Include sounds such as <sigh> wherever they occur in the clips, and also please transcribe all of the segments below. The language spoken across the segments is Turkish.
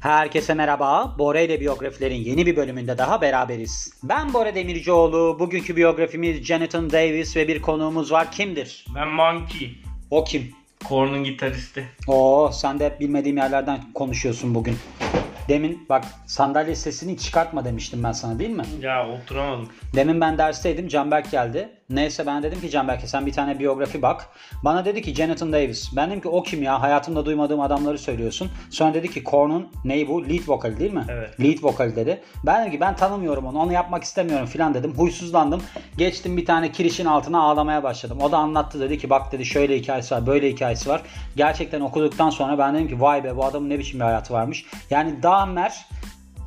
Herkese merhaba. Bora ile biyografilerin yeni bir bölümünde daha beraberiz. Ben Bora Demircioğlu. Bugünkü biyografimiz Jonathan Davis ve bir konuğumuz var. Kimdir? Ben Monkey. O kim? Korn'un gitaristi. Oo, sen de hep bilmediğim yerlerden konuşuyorsun bugün. Demin bak sandalye sesini çıkartma demiştim ben sana değil mi? Ya oturamadım. Demin ben dersteydim. Canberk geldi. Neyse ben dedim ki Canberk'e sen bir tane biyografi bak. Bana dedi ki Jonathan Davis. Ben dedim ki o kim ya? Hayatımda duymadığım adamları söylüyorsun. Sonra dedi ki Korn'un neyi bu? Lead vokali değil mi? Evet. Lead vokali dedi. Ben dedim ki ben tanımıyorum onu. Onu yapmak istemiyorum filan dedim. Huysuzlandım. Geçtim bir tane kirişin altına ağlamaya başladım. O da anlattı dedi ki bak dedi şöyle hikayesi var böyle hikayesi var. Gerçekten okuduktan sonra ben dedim ki vay be bu adamın ne biçim bir hayatı varmış. Yani Dahmer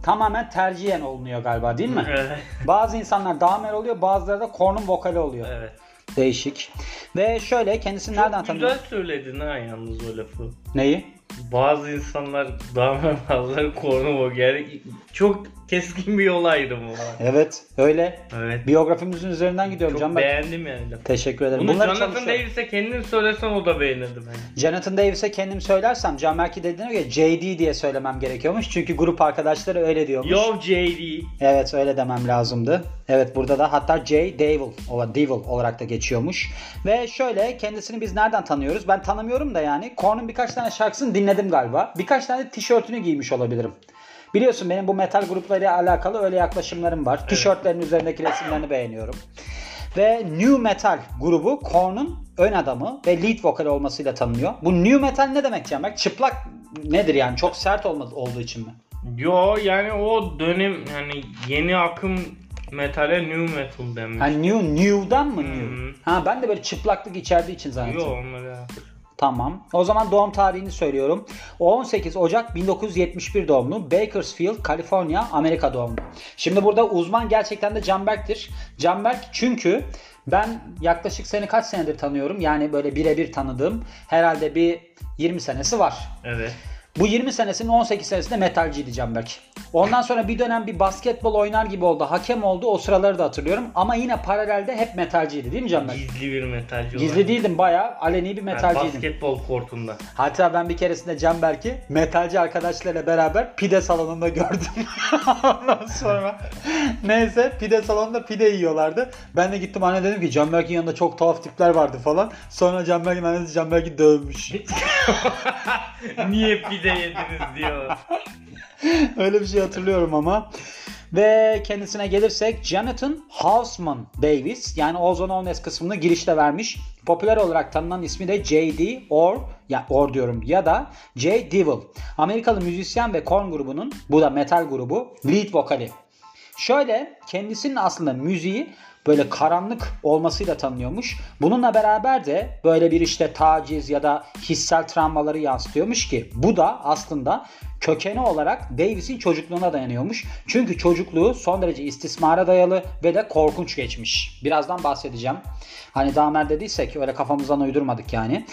tamamen tercihen olunuyor galiba değil mi? Evet. Bazı insanlar Dahmer oluyor bazıları da Korn'un vokali oluyor. evet. Değişik. Ve şöyle kendisini nereden Çok tanıyor? güzel söyledin ha yalnız o lafı. Neyi? Bazı insanlar daha bazıları kornu. Yani çok keskin bir yol ayrımı var. Evet öyle. Evet. Biyografimizin üzerinden gidiyorum Çok Can Bey. beğendim yani lafı. Teşekkür ederim. Bunu Bunları Jonathan. Davis'e kendin söylesen o da beğenirdi bence. Jonathan Davis'e kendim söylersem Can Berk'i dediğine göre JD diye söylemem gerekiyormuş. Çünkü grup arkadaşları öyle diyormuş. Yo JD. Evet öyle demem lazımdı. Evet burada da hatta J. Devil, ola- Devil olarak da geçiyormuş. Ve şöyle kendisini biz nereden tanıyoruz? Ben tanımıyorum da yani. Korn'un birkaç tane şarkısını dinledim galiba. Birkaç tane tişörtünü giymiş olabilirim. Biliyorsun benim bu metal gruplarıyla alakalı öyle yaklaşımlarım var. Tişörtlerin üzerindeki resimlerini beğeniyorum. Ve New Metal grubu Korn'un ön adamı ve lead vokal olmasıyla tanınıyor. Bu New Metal ne demek Cemal? Çıplak nedir yani? Çok sert olmadı, olduğu için mi? Yo yani o dönem yani yeni akım metale new metal denmiş. Ha new new'dan mı new? Hı. Ha ben de böyle çıplaklık içerdiği için zannettim. Yo onları Tamam. O zaman doğum tarihini söylüyorum. 18 Ocak 1971 doğumlu. Bakersfield, Kaliforniya, Amerika doğumlu. Şimdi burada uzman gerçekten de Canberk'tir. Canberk çünkü ben yaklaşık seni kaç senedir tanıyorum? Yani böyle birebir tanıdığım herhalde bir 20 senesi var. Evet. Bu 20 senesinin 18 senesinde metalciydi Canberk. Ondan sonra bir dönem bir basketbol oynar gibi oldu. Hakem oldu. O sıraları da hatırlıyorum. Ama yine paralelde hep metalciydi değil mi Canberk? Gizli bir metalci Gizli olarak. değildim bayağı. Aleni bir Yani metalciydim. basketbol kortunda. Hatta ben bir keresinde Canberk'i metalci arkadaşlarıyla beraber pide salonunda gördüm. <laughs> Ondan sonra neyse pide salonunda pide yiyorlardı. Ben de gittim anne dedim ki Canberk'in yanında çok tuhaf tipler vardı falan. Sonra Canberk'in annesi Canberk'i dövmüş. <laughs> Niye pide yediniz diyor. <laughs> Öyle bir şey hatırlıyorum ama. Ve kendisine gelirsek Jonathan Hausman Davis yani Ozone Ones kısmını girişte vermiş. Popüler olarak tanınan ismi de J.D. Or ya Or diyorum ya da J. Devil. Amerikalı müzisyen ve Korn grubunun bu da metal grubu lead vokali. Şöyle kendisinin aslında müziği böyle karanlık olmasıyla tanınıyormuş. Bununla beraber de böyle bir işte taciz ya da hissel travmaları yansıtıyormuş ki bu da aslında kökeni olarak Davis'in çocukluğuna dayanıyormuş. Çünkü çocukluğu son derece istismara dayalı ve de korkunç geçmiş. Birazdan bahsedeceğim. Hani Damer dediysek öyle kafamızdan uydurmadık yani.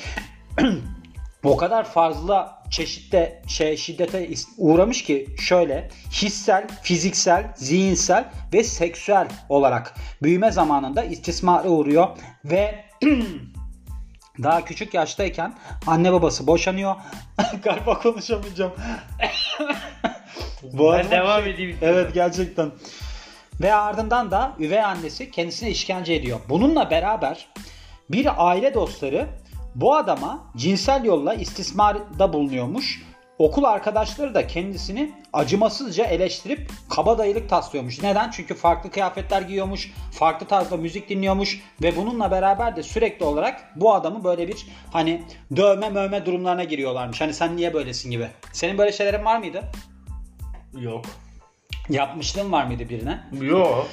<clears throat> o kadar fazla çeşitte şey şiddete uğramış ki şöyle hissel, fiziksel, zihinsel ve seksüel olarak büyüme zamanında istismara uğruyor ve <clears throat> daha küçük yaştayken anne babası boşanıyor. <laughs> Galiba konuşamayacağım. ben Boğazıma devam şey- edeyim. Evet gerçekten. Ve ardından da üvey annesi kendisine işkence ediyor. Bununla beraber bir aile dostları bu adama cinsel yolla istismarda bulunuyormuş. Okul arkadaşları da kendisini acımasızca eleştirip kabadayılık taslıyormuş. Neden? Çünkü farklı kıyafetler giyiyormuş, farklı tarzda müzik dinliyormuş ve bununla beraber de sürekli olarak bu adamı böyle bir hani dövme mövme durumlarına giriyorlarmış. Hani sen niye böylesin gibi. Senin böyle şeylerin var mıydı? Yok. Yapmışlığın var mıydı birine? Yok.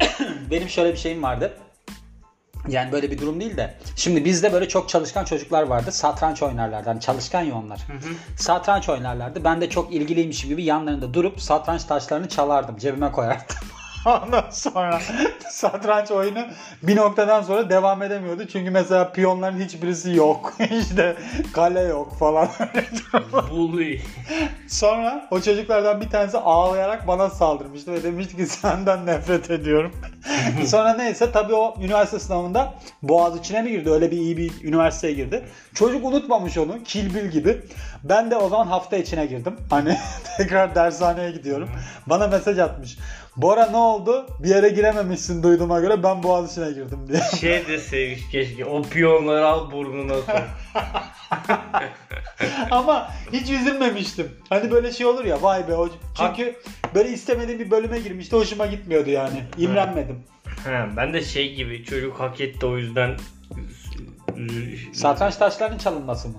<coughs> Benim şöyle bir şeyim vardı. Yani böyle bir durum değil de. Şimdi bizde böyle çok çalışkan çocuklar vardı. Satranç oynarlardı. Hani çalışkan ya onlar. Satranç oynarlardı. Ben de çok ilgiliymişim gibi yanlarında durup satranç taşlarını çalardım. Cebime koyardım. <laughs> <laughs> Ondan sonra satranç oyunu bir noktadan sonra devam edemiyordu. Çünkü mesela piyonların hiçbirisi yok. <laughs> işte kale yok falan. <laughs> Bully. sonra o çocuklardan bir tanesi ağlayarak bana saldırmıştı ve demişti ki senden nefret ediyorum. sonra neyse tabii o üniversite sınavında Boğaziçi'ne mi girdi? Öyle bir iyi bir üniversiteye girdi. Çocuk unutmamış onu. Kill Bill gibi. Ben de o zaman hafta içine girdim. Hani tekrar dershaneye gidiyorum. Bana mesaj atmış. Bora ne oldu? Bir yere girememişsin duyduğuma göre ben Boğaziçi'ne girdim diye. <laughs> Şey de sevmiş keşke. O piyonları al burnuna sok. <laughs> Ama hiç üzülmemiştim. Hani böyle şey olur ya vay be. o- Çünkü böyle istemediğim bir bölüme girmişti. Hoşuma gitmiyordu yani. İmrenmedim. He, ben de şey gibi çocuk hak etti o yüzden Satranç taşlarının çalınması mı?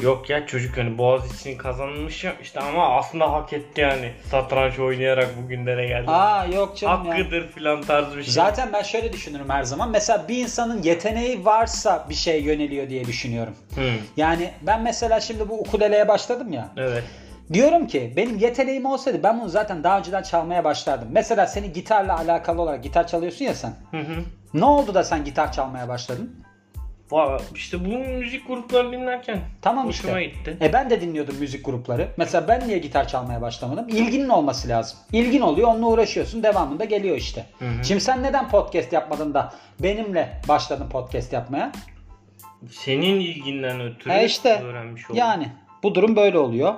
Yok ya çocuk hani boğaz için kazanmış ya işte ama aslında hak etti yani satranç oynayarak bugünlere geldi. Aa yok canım ya. Hakkıdır filan tarzı bir şey. Zaten ben şöyle düşünürüm her zaman. Mesela bir insanın yeteneği varsa bir şeye yöneliyor diye düşünüyorum. Hı, Yani ben mesela şimdi bu ukuleleye başladım ya. evet. Diyorum ki benim yeteneğim olsaydı ben bunu zaten daha önceden çalmaya başlardım. Mesela senin gitarla alakalı olarak gitar çalıyorsun ya sen. Hı hı. Ne oldu da sen gitar çalmaya başladın? İşte bu müzik gruplarını dinlerken Tamam hoşuma işte. gitti. E ben de dinliyordum müzik grupları. Mesela ben niye gitar çalmaya başlamadım? İlginin olması lazım. İlgin oluyor, onunla uğraşıyorsun. Devamında geliyor işte. Hı hı. Şimdi sen neden podcast yapmadın da benimle başladın podcast yapmaya? Senin ilginden ötürü E işte öğrenmiş oldum. yani bu durum böyle oluyor.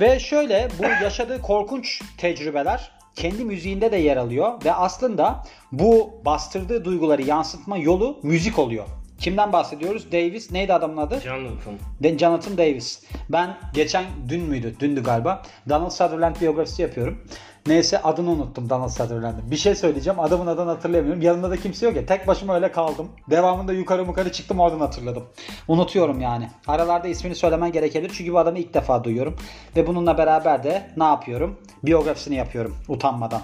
Ve şöyle bu <laughs> yaşadığı korkunç tecrübeler kendi müziğinde de yer alıyor ve aslında bu bastırdığı duyguları yansıtma yolu müzik oluyor. Kimden bahsediyoruz? Davis. Neydi adamın adı? Jonathan. De- Jonathan Davis. Ben geçen dün müydü? Dündü galiba. Donald Sutherland biyografisi yapıyorum. Neyse adını unuttum Donald Sutherland'ın. Bir şey söyleyeceğim. Adamın adını hatırlayamıyorum. Yanında da kimse yok ya. Tek başıma öyle kaldım. Devamında yukarı yukarı çıktım oradan hatırladım. Unutuyorum yani. Aralarda ismini söylemen gerekebilir. Çünkü bu adamı ilk defa duyuyorum. Ve bununla beraber de ne yapıyorum? Biyografisini yapıyorum. Utanmadan.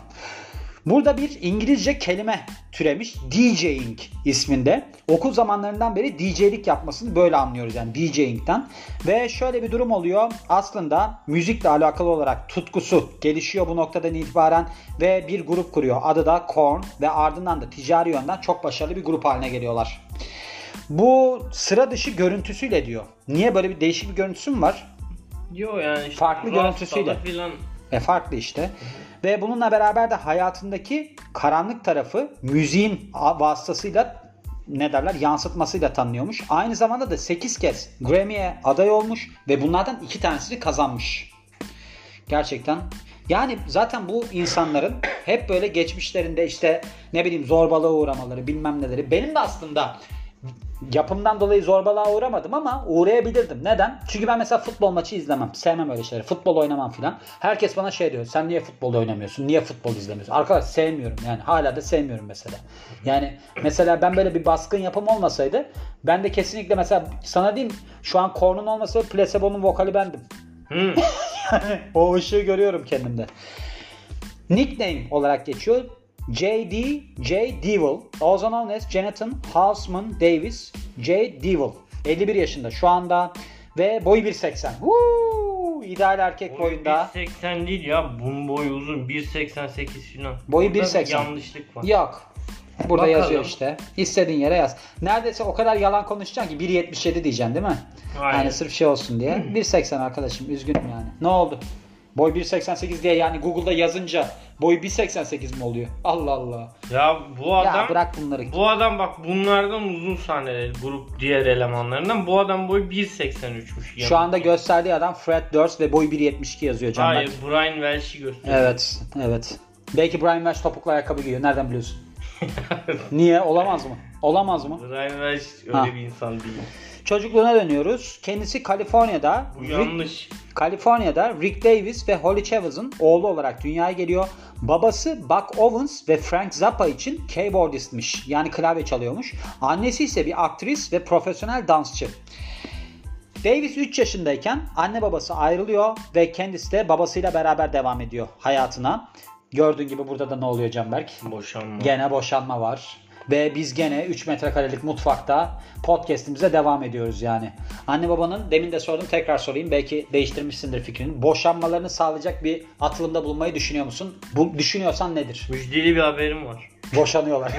Burada bir İngilizce kelime türemiş. DJing isminde. Okul zamanlarından beri DJ'lik yapmasını böyle anlıyoruz yani DJing'den. Ve şöyle bir durum oluyor. Aslında müzikle alakalı olarak tutkusu gelişiyor bu noktadan itibaren ve bir grup kuruyor. Adı da Korn ve ardından da ticari yönden çok başarılı bir grup haline geliyorlar. Bu sıra dışı görüntüsüyle diyor. Niye böyle bir değişik bir görüntüsü mü var? Yo yani işte Farklı görüntüsüyle. Filan. E farklı işte. Ve bununla beraber de hayatındaki karanlık tarafı müziğin vasıtasıyla ne derler yansıtmasıyla tanınıyormuş. Aynı zamanda da 8 kez Grammy'ye aday olmuş ve bunlardan 2 tanesini kazanmış. Gerçekten. Yani zaten bu insanların hep böyle geçmişlerinde işte ne bileyim zorbalığa uğramaları bilmem neleri. Benim de aslında yapımdan dolayı zorbalığa uğramadım ama uğrayabilirdim. Neden? Çünkü ben mesela futbol maçı izlemem. Sevmem öyle şeyleri. Futbol oynamam filan. Herkes bana şey diyor. Sen niye futbol oynamıyorsun? Niye futbol izlemiyorsun? Arkadaş sevmiyorum yani. Hala da sevmiyorum mesela. Yani mesela ben böyle bir baskın yapım olmasaydı ben de kesinlikle mesela sana diyeyim şu an Korn'un olmasa Placebo'nun vokali bendim. <laughs> Hı. o ışığı görüyorum kendimde. Nickname olarak geçiyor. J.D. J. Devil. Also known as Jonathan Houseman Davis. J. Devil. 51 yaşında şu anda ve boyu 1.80. Woo! İdeal erkek Boyu boyunda. 1.80 değil ya. Bunun boyu uzun. 1.88 falan. Boyu Burada bir 1.80. Yanlışlık var. Yok. Burada Bakalım. yazıyor işte. İstediğin yere yaz. Neredeyse o kadar yalan konuşacaksın ki 1.77 diyeceksin değil mi? Aynen. Yani sırf şey olsun diye. 1.80 arkadaşım üzgünüm yani. Ne oldu? Boy 1.88 diye yani Google'da yazınca boy 1.88 mi oluyor? Allah Allah. Ya bu adam Ya bırak bunları. bu adam bak bunlardan uzun sahneleri grup diğer elemanlarından bu adam boyu 1.83'müş. Şu anda gösterdiği adam Fred Durst ve boy 1.72 yazıyor Canberk. Hayır Brian Welch'i gösteriyor. Evet, evet. Belki Brian Welch topuklu ayakkabı giyiyor. Nereden biliyorsun? <laughs> Niye? Olamaz mı? Olamaz mı? Brian Welch öyle Ha. bir insan değil. Çocukluğuna dönüyoruz. Kendisi Kaliforniya'da Bu Rick- yanlış. Kaliforniya'da Rick Davis ve Holly Chavez'ın oğlu olarak dünyaya geliyor. Babası Buck Owens ve Frank Zappa için keyboardistmiş. Yani klavye çalıyormuş. Annesi ise bir aktris ve profesyonel dansçı. Davis 3 yaşındayken anne babası ayrılıyor ve kendisi de babasıyla beraber devam ediyor hayatına. Gördüğün gibi burada da ne oluyor Canberk? Boşanma. Gene boşanma var. Ve biz gene 3 metrekarelik mutfakta podcast'imize devam ediyoruz yani. Anne babanın demin de sordum tekrar sorayım. Belki değiştirmişsindir fikrini. Boşanmalarını sağlayacak bir atılımda bulunmayı düşünüyor musun? Bu, düşünüyorsan nedir? Müjdeli bir haberim var. <laughs> Boşanıyorlar.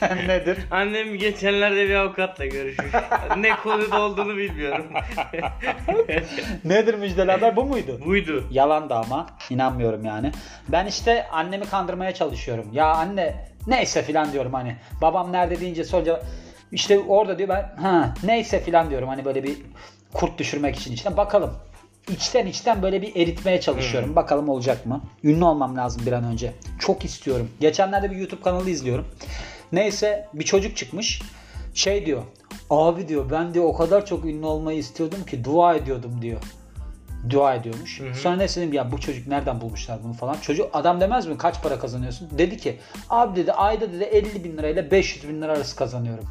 <laughs> nedir? Annem geçenlerde bir avukatla görüşmüş. <laughs> ne konuda olduğunu bilmiyorum. nedir müjdeli haber bu muydu? Buydu. Yalan da ama inanmıyorum yani. Ben işte annemi kandırmaya çalışıyorum. Ya anne neyse filan diyorum hani. Babam nerede deyince sorunca işte orada diyor ben ha neyse filan diyorum hani böyle bir kurt düşürmek için içine bakalım. İçten içten böyle bir eritmeye çalışıyorum. Bakalım olacak mı? Ünlü olmam lazım bir an önce. Çok istiyorum. Geçenlerde bir YouTube kanalı izliyorum. Neyse bir çocuk çıkmış. Şey diyor. Abi diyor ben diyor o kadar çok ünlü olmayı istiyordum ki dua ediyordum diyor dua ediyormuş. Hı hı. Sonra ne dedim ya bu çocuk nereden bulmuşlar bunu falan. Çocuk adam demez mi kaç para kazanıyorsun? Dedi ki abi dedi ayda dedi 50 bin lirayla 500 bin lira arası kazanıyorum.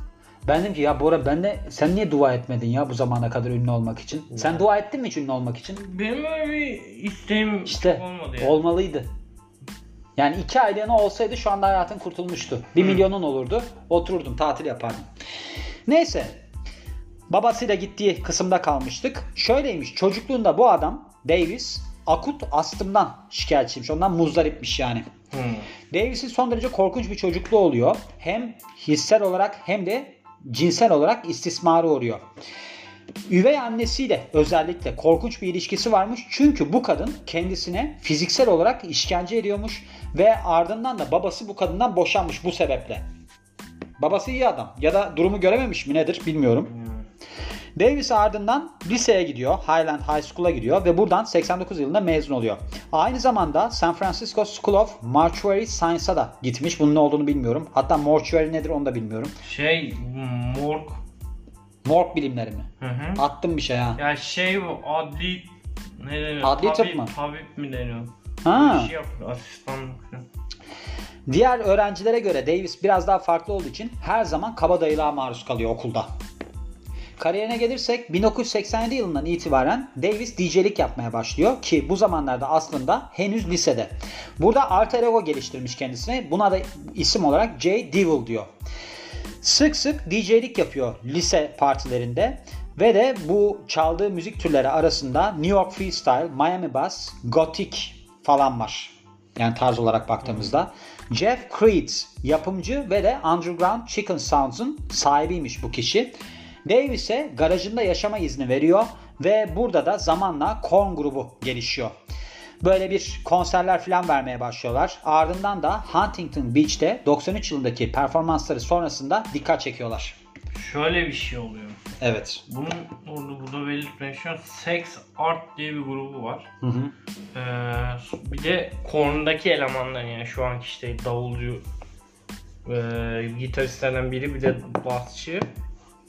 Ben dedim ki ya Bora ben de sen niye dua etmedin ya bu zamana kadar ünlü olmak için? Sen dua ettin mi hiç ünlü olmak için? Benim öyle bir isteğim İşte olmadı yani. olmalıydı. Yani iki aylığına olsaydı şu anda hayatın kurtulmuştu. Bir milyonun olurdu. Otururdum tatil yapardım. Neyse. Babasıyla gittiği kısımda kalmıştık. Şöyleymiş çocukluğunda bu adam Davis akut astımdan şikayetçiymiş. Ondan muzdaripmiş yani. Hmm. Davis'in son derece korkunç bir çocukluğu oluyor. Hem hissel olarak hem de cinsel olarak istismara uğruyor. Üvey annesiyle özellikle korkunç bir ilişkisi varmış. Çünkü bu kadın kendisine fiziksel olarak işkence ediyormuş ve ardından da babası bu kadından boşanmış bu sebeple. Babası iyi adam ya da durumu görememiş mi nedir bilmiyorum. Davis ardından liseye gidiyor. Highland High School'a gidiyor ve buradan 89 yılında mezun oluyor. Aynı zamanda San Francisco School of Mortuary Science'a da gitmiş. Bunun ne olduğunu bilmiyorum. Hatta mortuary nedir onu da bilmiyorum. Şey morg. Morg bilimleri mi? Hı hı. Attım bir şey ha. Ya şey bu adli ne deniyor? Adli tıp mı? Tabip mi deniyor? Ha. Bir şey yapıyor. Falan. Diğer öğrencilere göre Davis biraz daha farklı olduğu için her zaman kabadayılığa maruz kalıyor okulda. Kariyerine gelirsek 1987 yılından itibaren Davis DJ'lik yapmaya başlıyor ki bu zamanlarda aslında henüz lisede. Burada alter ego geliştirmiş kendisine. Buna da isim olarak J. Devil diyor. Sık sık DJ'lik yapıyor lise partilerinde ve de bu çaldığı müzik türleri arasında New York Freestyle, Miami Bass, Gothic falan var. Yani tarz olarak baktığımızda. Jeff Creed yapımcı ve de Underground Chicken Sounds'un sahibiymiş bu kişi. Davis'e garajında yaşama izni veriyor ve burada da zamanla Korn grubu gelişiyor. Böyle bir konserler falan vermeye başlıyorlar. Ardından da Huntington Beach'te 93 yılındaki performansları sonrasında dikkat çekiyorlar. Şöyle bir şey oluyor. Evet. Bunun orada burada şu an Sex Art diye bir grubu var. Hı hı. Ee, bir de Korn'daki elemanlar yani şu anki işte davulcu e, gitaristlerden biri bir de basçı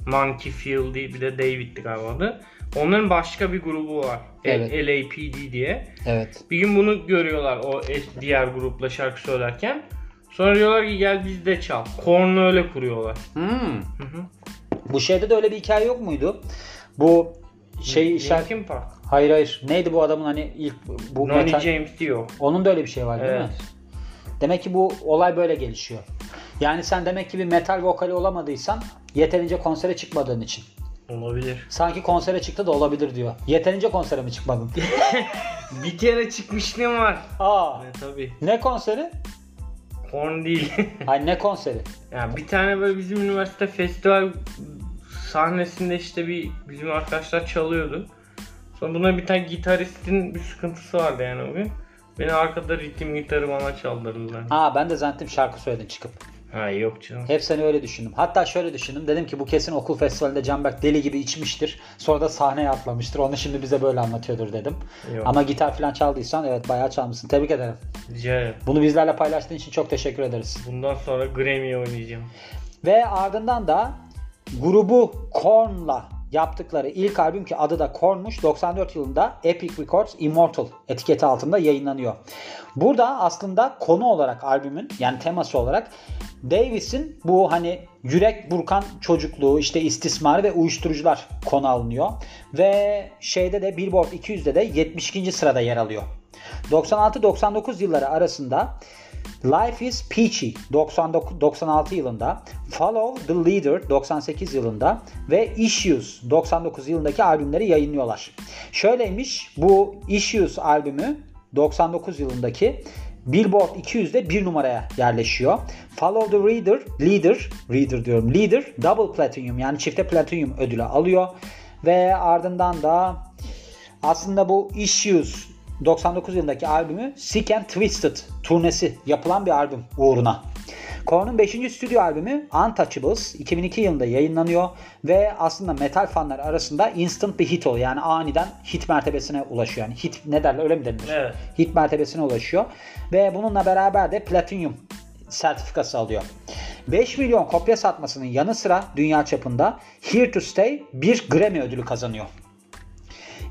Monkey Field bir de David'di galiba adı. Onların başka bir grubu var. Evet. LAPD diye. Evet. Bir gün bunu görüyorlar o diğer grupla şarkı söylerken. Sonra diyorlar ki gel biz de çal. Korn'u öyle kuruyorlar. Hmm. Hı hı. Bu şeyde de öyle bir hikaye yok muydu? Bu şey şarkı... Linkin Park. Hayır hayır. Neydi bu adamın hani ilk bu Nonny metal... James diyor. Onun da öyle bir şey var değil mi? Evet. Demek ki bu olay böyle gelişiyor. Yani sen demek ki bir metal vokali olamadıysan yeterince konsere çıkmadığın için. Olabilir. Sanki konsere çıktı da olabilir diyor. Yeterince konsere mi çıkmadın? <laughs> Bir kere çıkmışlığım var. Aa, Evet tabii. ne konseri? Korn değil. <laughs> Ay ne konseri? ya bir tane böyle bizim üniversite festival sahnesinde işte bir bizim arkadaşlar çalıyordu. Sonra buna bir tane gitaristin bir sıkıntısı vardı yani o gün. Beni arkada ritim gitarı bana çaldırdılar. Aa ben de zannettim şarkı söyledin çıkıp. Ha yok canım. Hep seni öyle düşündüm. Hatta şöyle düşündüm. Dedim ki bu kesin okul festivalinde Canberk deli gibi içmiştir. Sonra da sahneye atlamıştır. Onu şimdi bize böyle anlatıyordur dedim. Yok. Ama gitar falan çaldıysan evet bayağı çalmışsın. Tebrik ederim. Rica ederim. Bunu bizlerle paylaştığın için çok teşekkür ederiz. Bundan sonra Grammy oynayacağım. Ve ardından da grubu Korn'la yaptıkları ilk albüm ki adı da Korn'muş 94 yılında Epic Records Immortal etiketi altında yayınlanıyor. Burada aslında konu olarak albümün yani teması olarak Davis'in bu hani yürek burkan çocukluğu işte istismarı ve uyuşturucular konu alınıyor. Ve şeyde de Billboard 200'de de 72. sırada yer alıyor. 96-99 yılları arasında Life is Peachy 99, 96 yılında, Follow the Leader 98 yılında ve Issues 99 yılındaki albümleri yayınlıyorlar. Şöyleymiş bu Issues albümü 99 yılındaki Billboard 200'de bir numaraya yerleşiyor. Follow the Reader, Leader, Reader diyorum, Leader Double Platinum yani çifte Platinum ödülü alıyor. Ve ardından da aslında bu Issues 99 yılındaki albümü Sick and Twisted turnesi yapılan bir albüm uğruna. Korn'un 5. stüdyo albümü Untouchables 2002 yılında yayınlanıyor ve aslında metal fanlar arasında instant bir hit oluyor. Yani aniden hit mertebesine ulaşıyor. Yani hit ne derler öyle mi denilir? Evet. Hit mertebesine ulaşıyor. Ve bununla beraber de platinum sertifikası alıyor. 5 milyon kopya satmasının yanı sıra dünya çapında Here to Stay bir Grammy ödülü kazanıyor.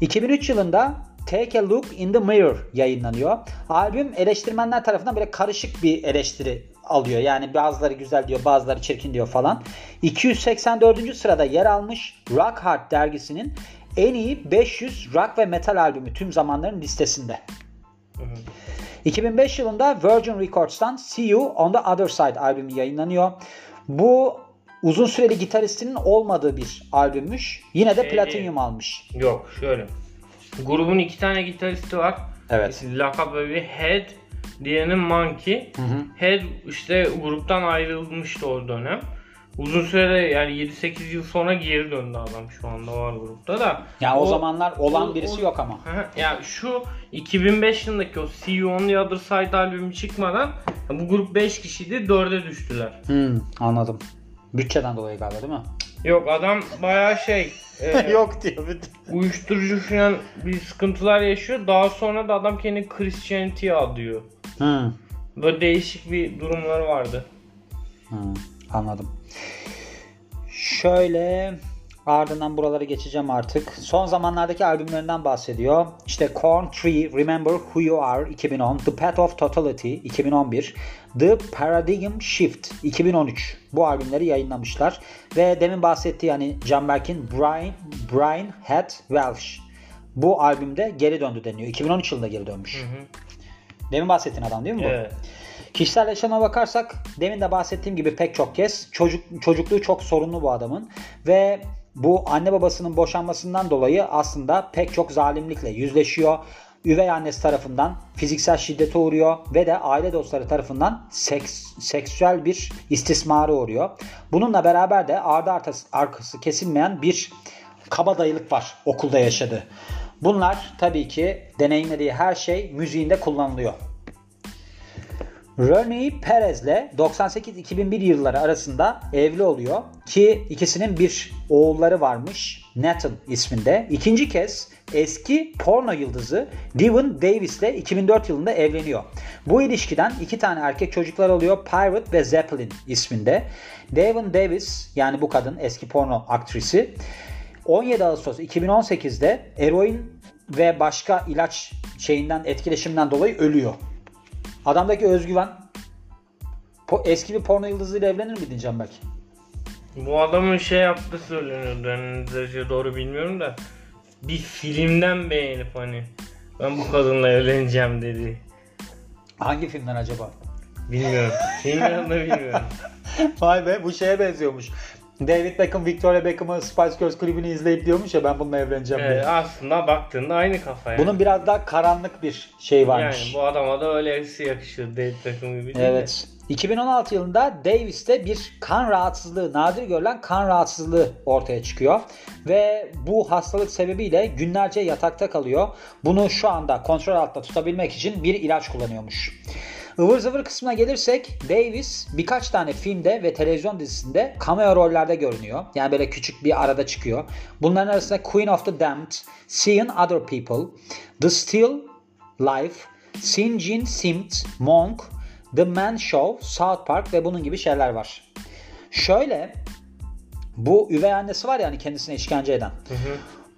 2003 yılında Take a Look in the Mirror yayınlanıyor. Albüm eleştirmenler tarafından böyle karışık bir eleştiri alıyor. Yani bazıları güzel diyor, bazıları çirkin diyor falan. 284. sırada yer almış Rock Hard dergisinin en iyi 500 rock ve metal albümü tüm zamanların listesinde. 2005 yılında Virgin Records'tan See You on the Other Side albümü yayınlanıyor. Bu uzun süreli gitaristinin olmadığı bir albümmüş. Yine de Şey platinum almış. Yok şöyle. Grubun iki tane gitaristi var. Evet. Lakabı bir Head, diğerinin Monkey. Head işte gruptan ayrılmıştı o dönem. Uzun süre yani 7-8 yıl sonra geri döndü adam şu anda var grupta da. Ya o, zamanlar olan o- birisi o- yok ama. Hı, ya şu 2005 yılındaki o See You on the Other Side albümü çıkmadan bu grup 5 kişiydi 4'e düştüler. Hmm, anladım. Bütçeden dolayı galiba değil mi? Yok adam bayağı şey e, <laughs> yok diyor. bir de. uyuşturucu falan bir sıkıntılar yaşıyor. Daha sonra da adam kendini Christianity'ye adıyor. Hmm, Böyle değişik bir durumları vardı. hmm, anladım. Şöyle ardından buraları geçeceğim artık. Son zamanlardaki albümlerinden bahsediyor. İşte Corn 3, Remember Who You Are 2010, The Path of Totality 2011, The Paradigm Shift 2013. Bu albümleri yayınlamışlar. Ve demin bahsettiği yani Canberk'in Brian, Brian Head Welsh. Bu albümde geri döndü deniyor. 2013 yılında geri dönmüş. Demin bahsettiğin adam değil mi bu? Evet. Kişisel yaşamına bakarsak demin de bahsettiğim gibi pek çok kez çocuk çocukluğu çok sorunlu bu adamın ve bu anne babasının boşanmasından dolayı aslında pek çok zalimlikle yüzleşiyor. Üvey annesi tarafından fiziksel şiddete uğruyor ve de aile dostları tarafından seks, seksüel bir istismara uğruyor. Bununla beraber de ardı arkası, arkası kesilmeyen bir kabadayılık var okulda yaşadığı. Bunlar tabii ki deneyimlediği her şey müziğinde kullanılıyor. Rene Perez'le 98-2001 yılları arasında evli oluyor ki ikisinin bir oğulları varmış Nathan isminde. İkinci kez eski porno yıldızı Devon Davis'le 2004 yılında evleniyor. Bu ilişkiden iki tane erkek çocuklar oluyor Pirate ve Zeppelin isminde. Devon Davis yani bu kadın eski porno aktrisi 17 Ağustos 2018'de eroin ve başka ilaç şeyinden etkileşimden dolayı ölüyor. Adamdaki özgüven po- eski bir porno yıldızıyla evlenir miydin Canberk? Bu adamın şey yaptığı söyleniyordu. Yani derece doğru bilmiyorum da. Bir filmden beğenip hani ben bu kadınla evleneceğim dedi. Hangi filmden acaba? Bilmiyorum. Filmden de bilmiyorum. <laughs> Vay be bu şeye benziyormuş. David Beckham, Victoria Beckham'ı Spice Girls klibini izleyip diyormuş ya ben bununla evleneceğim diye. Evet, aslında baktığında aynı kafa yani. Bunun biraz daha karanlık bir şey varmış. Yani bu adama da öylesi yakışır. David Beckham gibi değil de. Evet. 2016 yılında Davis'te bir kan rahatsızlığı, nadir görülen kan rahatsızlığı ortaya çıkıyor. Ve bu hastalık sebebiyle günlerce yatakta kalıyor. Bunu şu anda kontrol altında tutabilmek için bir ilaç kullanıyormuş. Ivır zıvır kısmına gelirsek Davis birkaç tane filmde ve televizyon dizisinde cameo rollerde görünüyor. Yani böyle küçük bir arada çıkıyor. Bunların arasında Queen of the Damned, Seeing Other People, The Still Life, Sin Jin Simt, Monk, The Man Show, South Park ve bunun gibi şeyler var. Şöyle bu üvey annesi var ya hani kendisine işkence eden.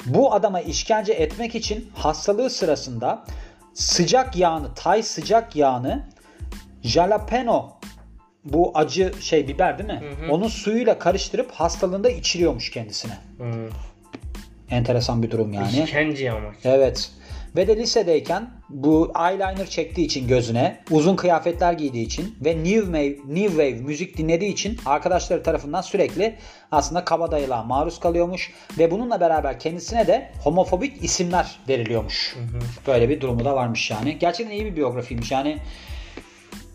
Bu adama işkence etmek için hastalığı sırasında sıcak yağını, Tay sıcak yağını jalapeno bu acı şey biber değil mi? Onun suyuyla karıştırıp hastalığında içiriyormuş kendisine. Hı. Enteresan bir durum yani. İşkence ama. Evet. Ve de lisedeyken bu eyeliner çektiği için gözüne, uzun kıyafetler giydiği için ve New Wave, New Wave müzik dinlediği için arkadaşları tarafından sürekli aslında kabadayılığa maruz kalıyormuş. Ve bununla beraber kendisine de homofobik isimler veriliyormuş. Böyle bir durumu da varmış yani. Gerçekten iyi bir biyografiymiş. Yani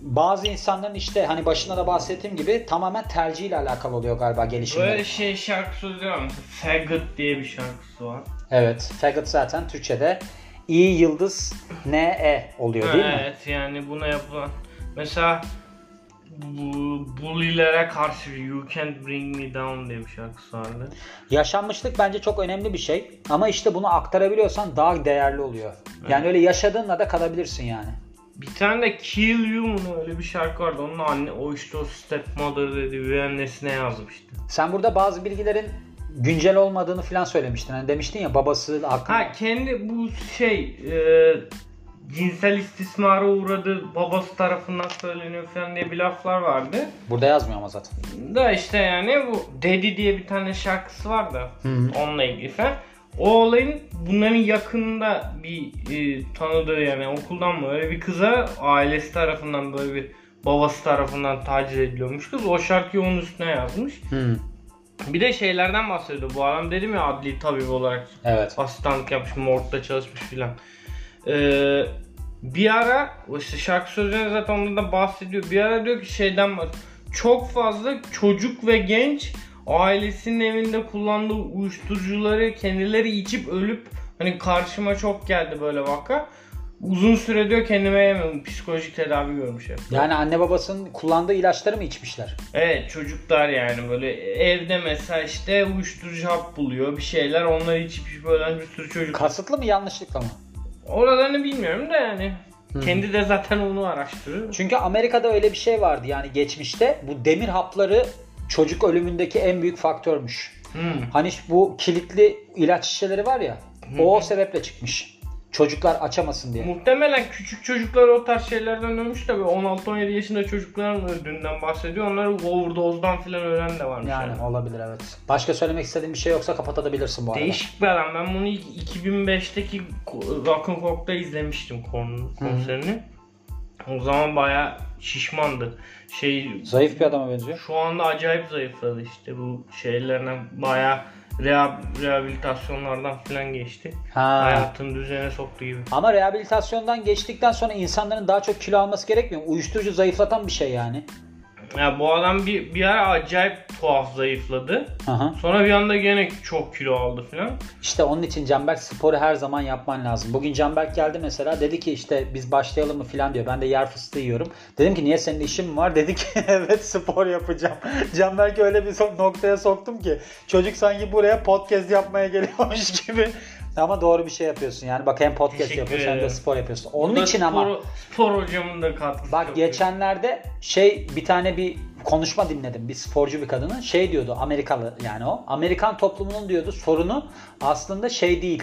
bazı insanların işte hani başında da bahsettiğim gibi tamamen tercihiyle alakalı oluyor galiba gelişimleri. Böyle şey şarkı sözü var mesela Faggot diye bir şarkısı var. Evet. Faggot zaten Türkçe'de İ yıldız N E oluyor değil mi? Evet yani buna yapılan mesela bu bullilere karşı You Can't Bring Me Down diye bir şarkısı vardı. Yaşanmışlık bence çok önemli bir şey. Ama işte bunu aktarabiliyorsan daha değerli oluyor. Yani öyle yaşadığınla da kalabilirsin yani. Bir tane de Kill You mu ne öyle bir şarkı vardı. Onun anne o işte o stepmother dedi üvey annesine yazmıştı. Sen burada bazı bilgilerin güncel olmadığını falan söylemiştin. Hani demiştin ya babası hakkında. Ha kendi bu şey e, cinsel istismara uğradı babası tarafından söyleniyor falan diye bir laflar vardı. Burada yazmıyor ama zaten. Da işte yani bu Daddy diye bir tane şarkısı var da Hı hı. onunla ilgili falan. O olayın bunların yakınında bir e, tanıdığı yani okuldan mı öyle bir kıza ailesi tarafından böyle bir babası tarafından taciz ediliyormuş kız. O şarkıyı onun üstüne yazmış. Hı. Bir de şeylerden bahsediyor. Bu adam dedim ya adli tabip olarak Evet. asistanlık yapmış, morgda çalışmış filan. Ee, bir ara o işte şarkı sözlerinde zaten ondan da bahsediyor. Bir ara diyor ki şeyden bahsediyor. Çok fazla çocuk ve genç ailesinin evinde kullandığı uyuşturucuları kendileri içip ölüp hani karşıma çok geldi böyle vaka. Uzun süre diyor kendime yemiyorum. Psikolojik tedavi görmüş hep. Yani anne babasının kullandığı ilaçları mı içmişler? Evet çocuklar yani böyle evde mesela işte uyuşturucu hap buluyor bir şeyler onları içip ölen bir sürü çocuk. Kasıtlı mı yanlışlıkla mı? Oralarını bilmiyorum da yani. Kendi de zaten onu araştırıyor. Çünkü Amerika'da öyle bir şey vardı yani geçmişte bu demir hapları çocuk ölümündeki en büyük faktörmüş. Hmm. Hani bu kilitli ilaç şişeleri var ya o, o sebeple çıkmış. Çocuklar açamasın diye. Muhtemelen küçük çocuklar o tarz şeylerden ölmüş de 16-17 yaşında çocukların öldüğünden bahsediyor. Onlar overdose'dan filan ölen de varmış. Yani Yani. olabilir evet. Başka söylemek istediğin bir şey yoksa kapatabilirsin bu arada. Değişik bir adam. Ben bunu ilk 2005'teki Rock and Rock'ta izlemiştim kon- konserini. O zaman baya şişmandı. Şey Zayıf bir adama benziyor. Şu anda acayip zayıfladı işte bu şeylerden baya reha- rehabilitasyonlardan falan geçti. Ha. Hayatını düzene soktu gibi. Ama rehabilitasyondan geçtikten sonra insanların daha çok kilo alması gerekmiyor. mu? Uyuşturucu zayıflatan bir şey yani. Ya bu adam bir, bir ara acayip tuhaf zayıfladı. Aha. Sonra bir anda gene çok kilo aldı falan. İşte onun için Canberk sporu her zaman yapman lazım. Bugün Canberk geldi mesela dedi ki işte biz başlayalım mı falan diyor. Ben de yer fıstığı yiyorum. Dedim ki niye senin işin mi var? <laughs> Dedi ki evet spor yapacağım. <laughs> Canberk'i öyle bir noktaya soktum ki çocuk sanki buraya podcast yapmaya geliyormuş <laughs> gibi. Ama doğru bir şey yapıyorsun yani. Bak hem podcast Teşekkür yapıyorsun hem de spor yapıyorsun. Onun için spor, ama Spor hocamın da katkısı. Bak çok büyük. geçenlerde şey bir tane bir konuşma dinledim. Bir sporcu bir kadının şey diyordu Amerikalı yani o. Amerikan toplumunun diyordu sorunu aslında şey değil.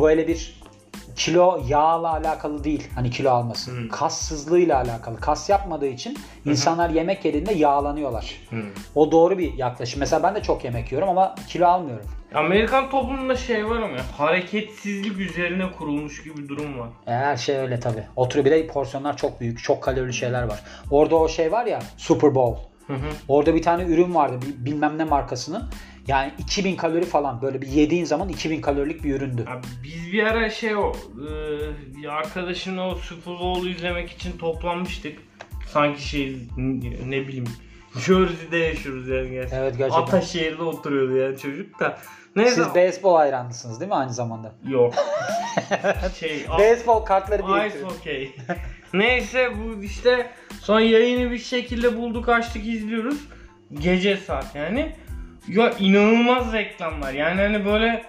Böyle bir kilo yağla alakalı değil. Hani kilo alması. Hmm. Kassızlığıyla alakalı. Kas yapmadığı için insanlar yemek yediğinde yağlanıyorlar. Hmm. O doğru bir yaklaşım. Mesela ben de çok yemek yiyorum ama kilo almıyorum. Amerikan toplumunda şey var ama hareketsizlik üzerine kurulmuş gibi bir durum var. E, Her şey öyle tabi. Oturuyor bir de porsiyonlar çok büyük. Çok kalorili şeyler var. Orada o şey var ya Super Bowl. Hı hı. Orada bir tane ürün vardı bilmem ne markasının. Yani 2000 kalori falan böyle bir yediğin zaman 2000 kalorilik bir üründü. Abi biz bir ara şey o e, bir arkadaşımla o Super Bowl'u izlemek için toplanmıştık. Sanki şey ne bileyim Jersey'de yaşıyoruz yani gerçekten. Evet, gerçekten. Ataşehir'de oturuyordu yani çocuk da. Neyse. Siz beyzbol hayranlısınız değil mi aynı zamanda? Yok. <laughs> şey Beyzbol kartları Ice biriktiriyor. Hockey. <laughs> Neyse bu işte son yayını bir şekilde bulduk açtık izliyoruz. Gece saat yani. Ya inanılmaz reklamlar. Yani hani böyle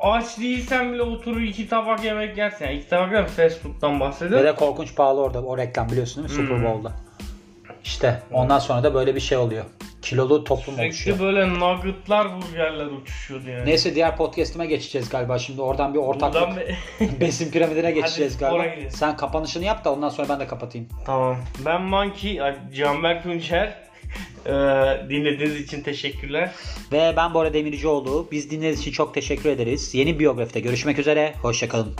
aç değilsen bile oturur iki tabak yemek yersin. Yani iki tabak yemek fast food'dan Ve bahsediyorum. de korkunç pahalı orada o reklam biliyorsun değil mi Super Hmm. Bowl'da. İşte ondan sonra da böyle bir şey oluyor. Kilolu toplum oluşuyor. Sürekli böyle nuggetlar burgerler uçuşuyordu yani. Neyse diğer podcast'ime geçeceğiz galiba. Şimdi oradan bir ortaklık be- <laughs> besin piramidine geçeceğiz spora galiba. gidelim. Sen kapanışını yap da ondan sonra ben de kapatayım. tamam. Ben Monkey, Canberk Tunçer. Ee, dinlediğiniz için teşekkürler. Ve ben Bora Demircioğlu. Biz dinlediğiniz için çok teşekkür ederiz. Yeni biyografide görüşmek üzere. Hoşçakalın.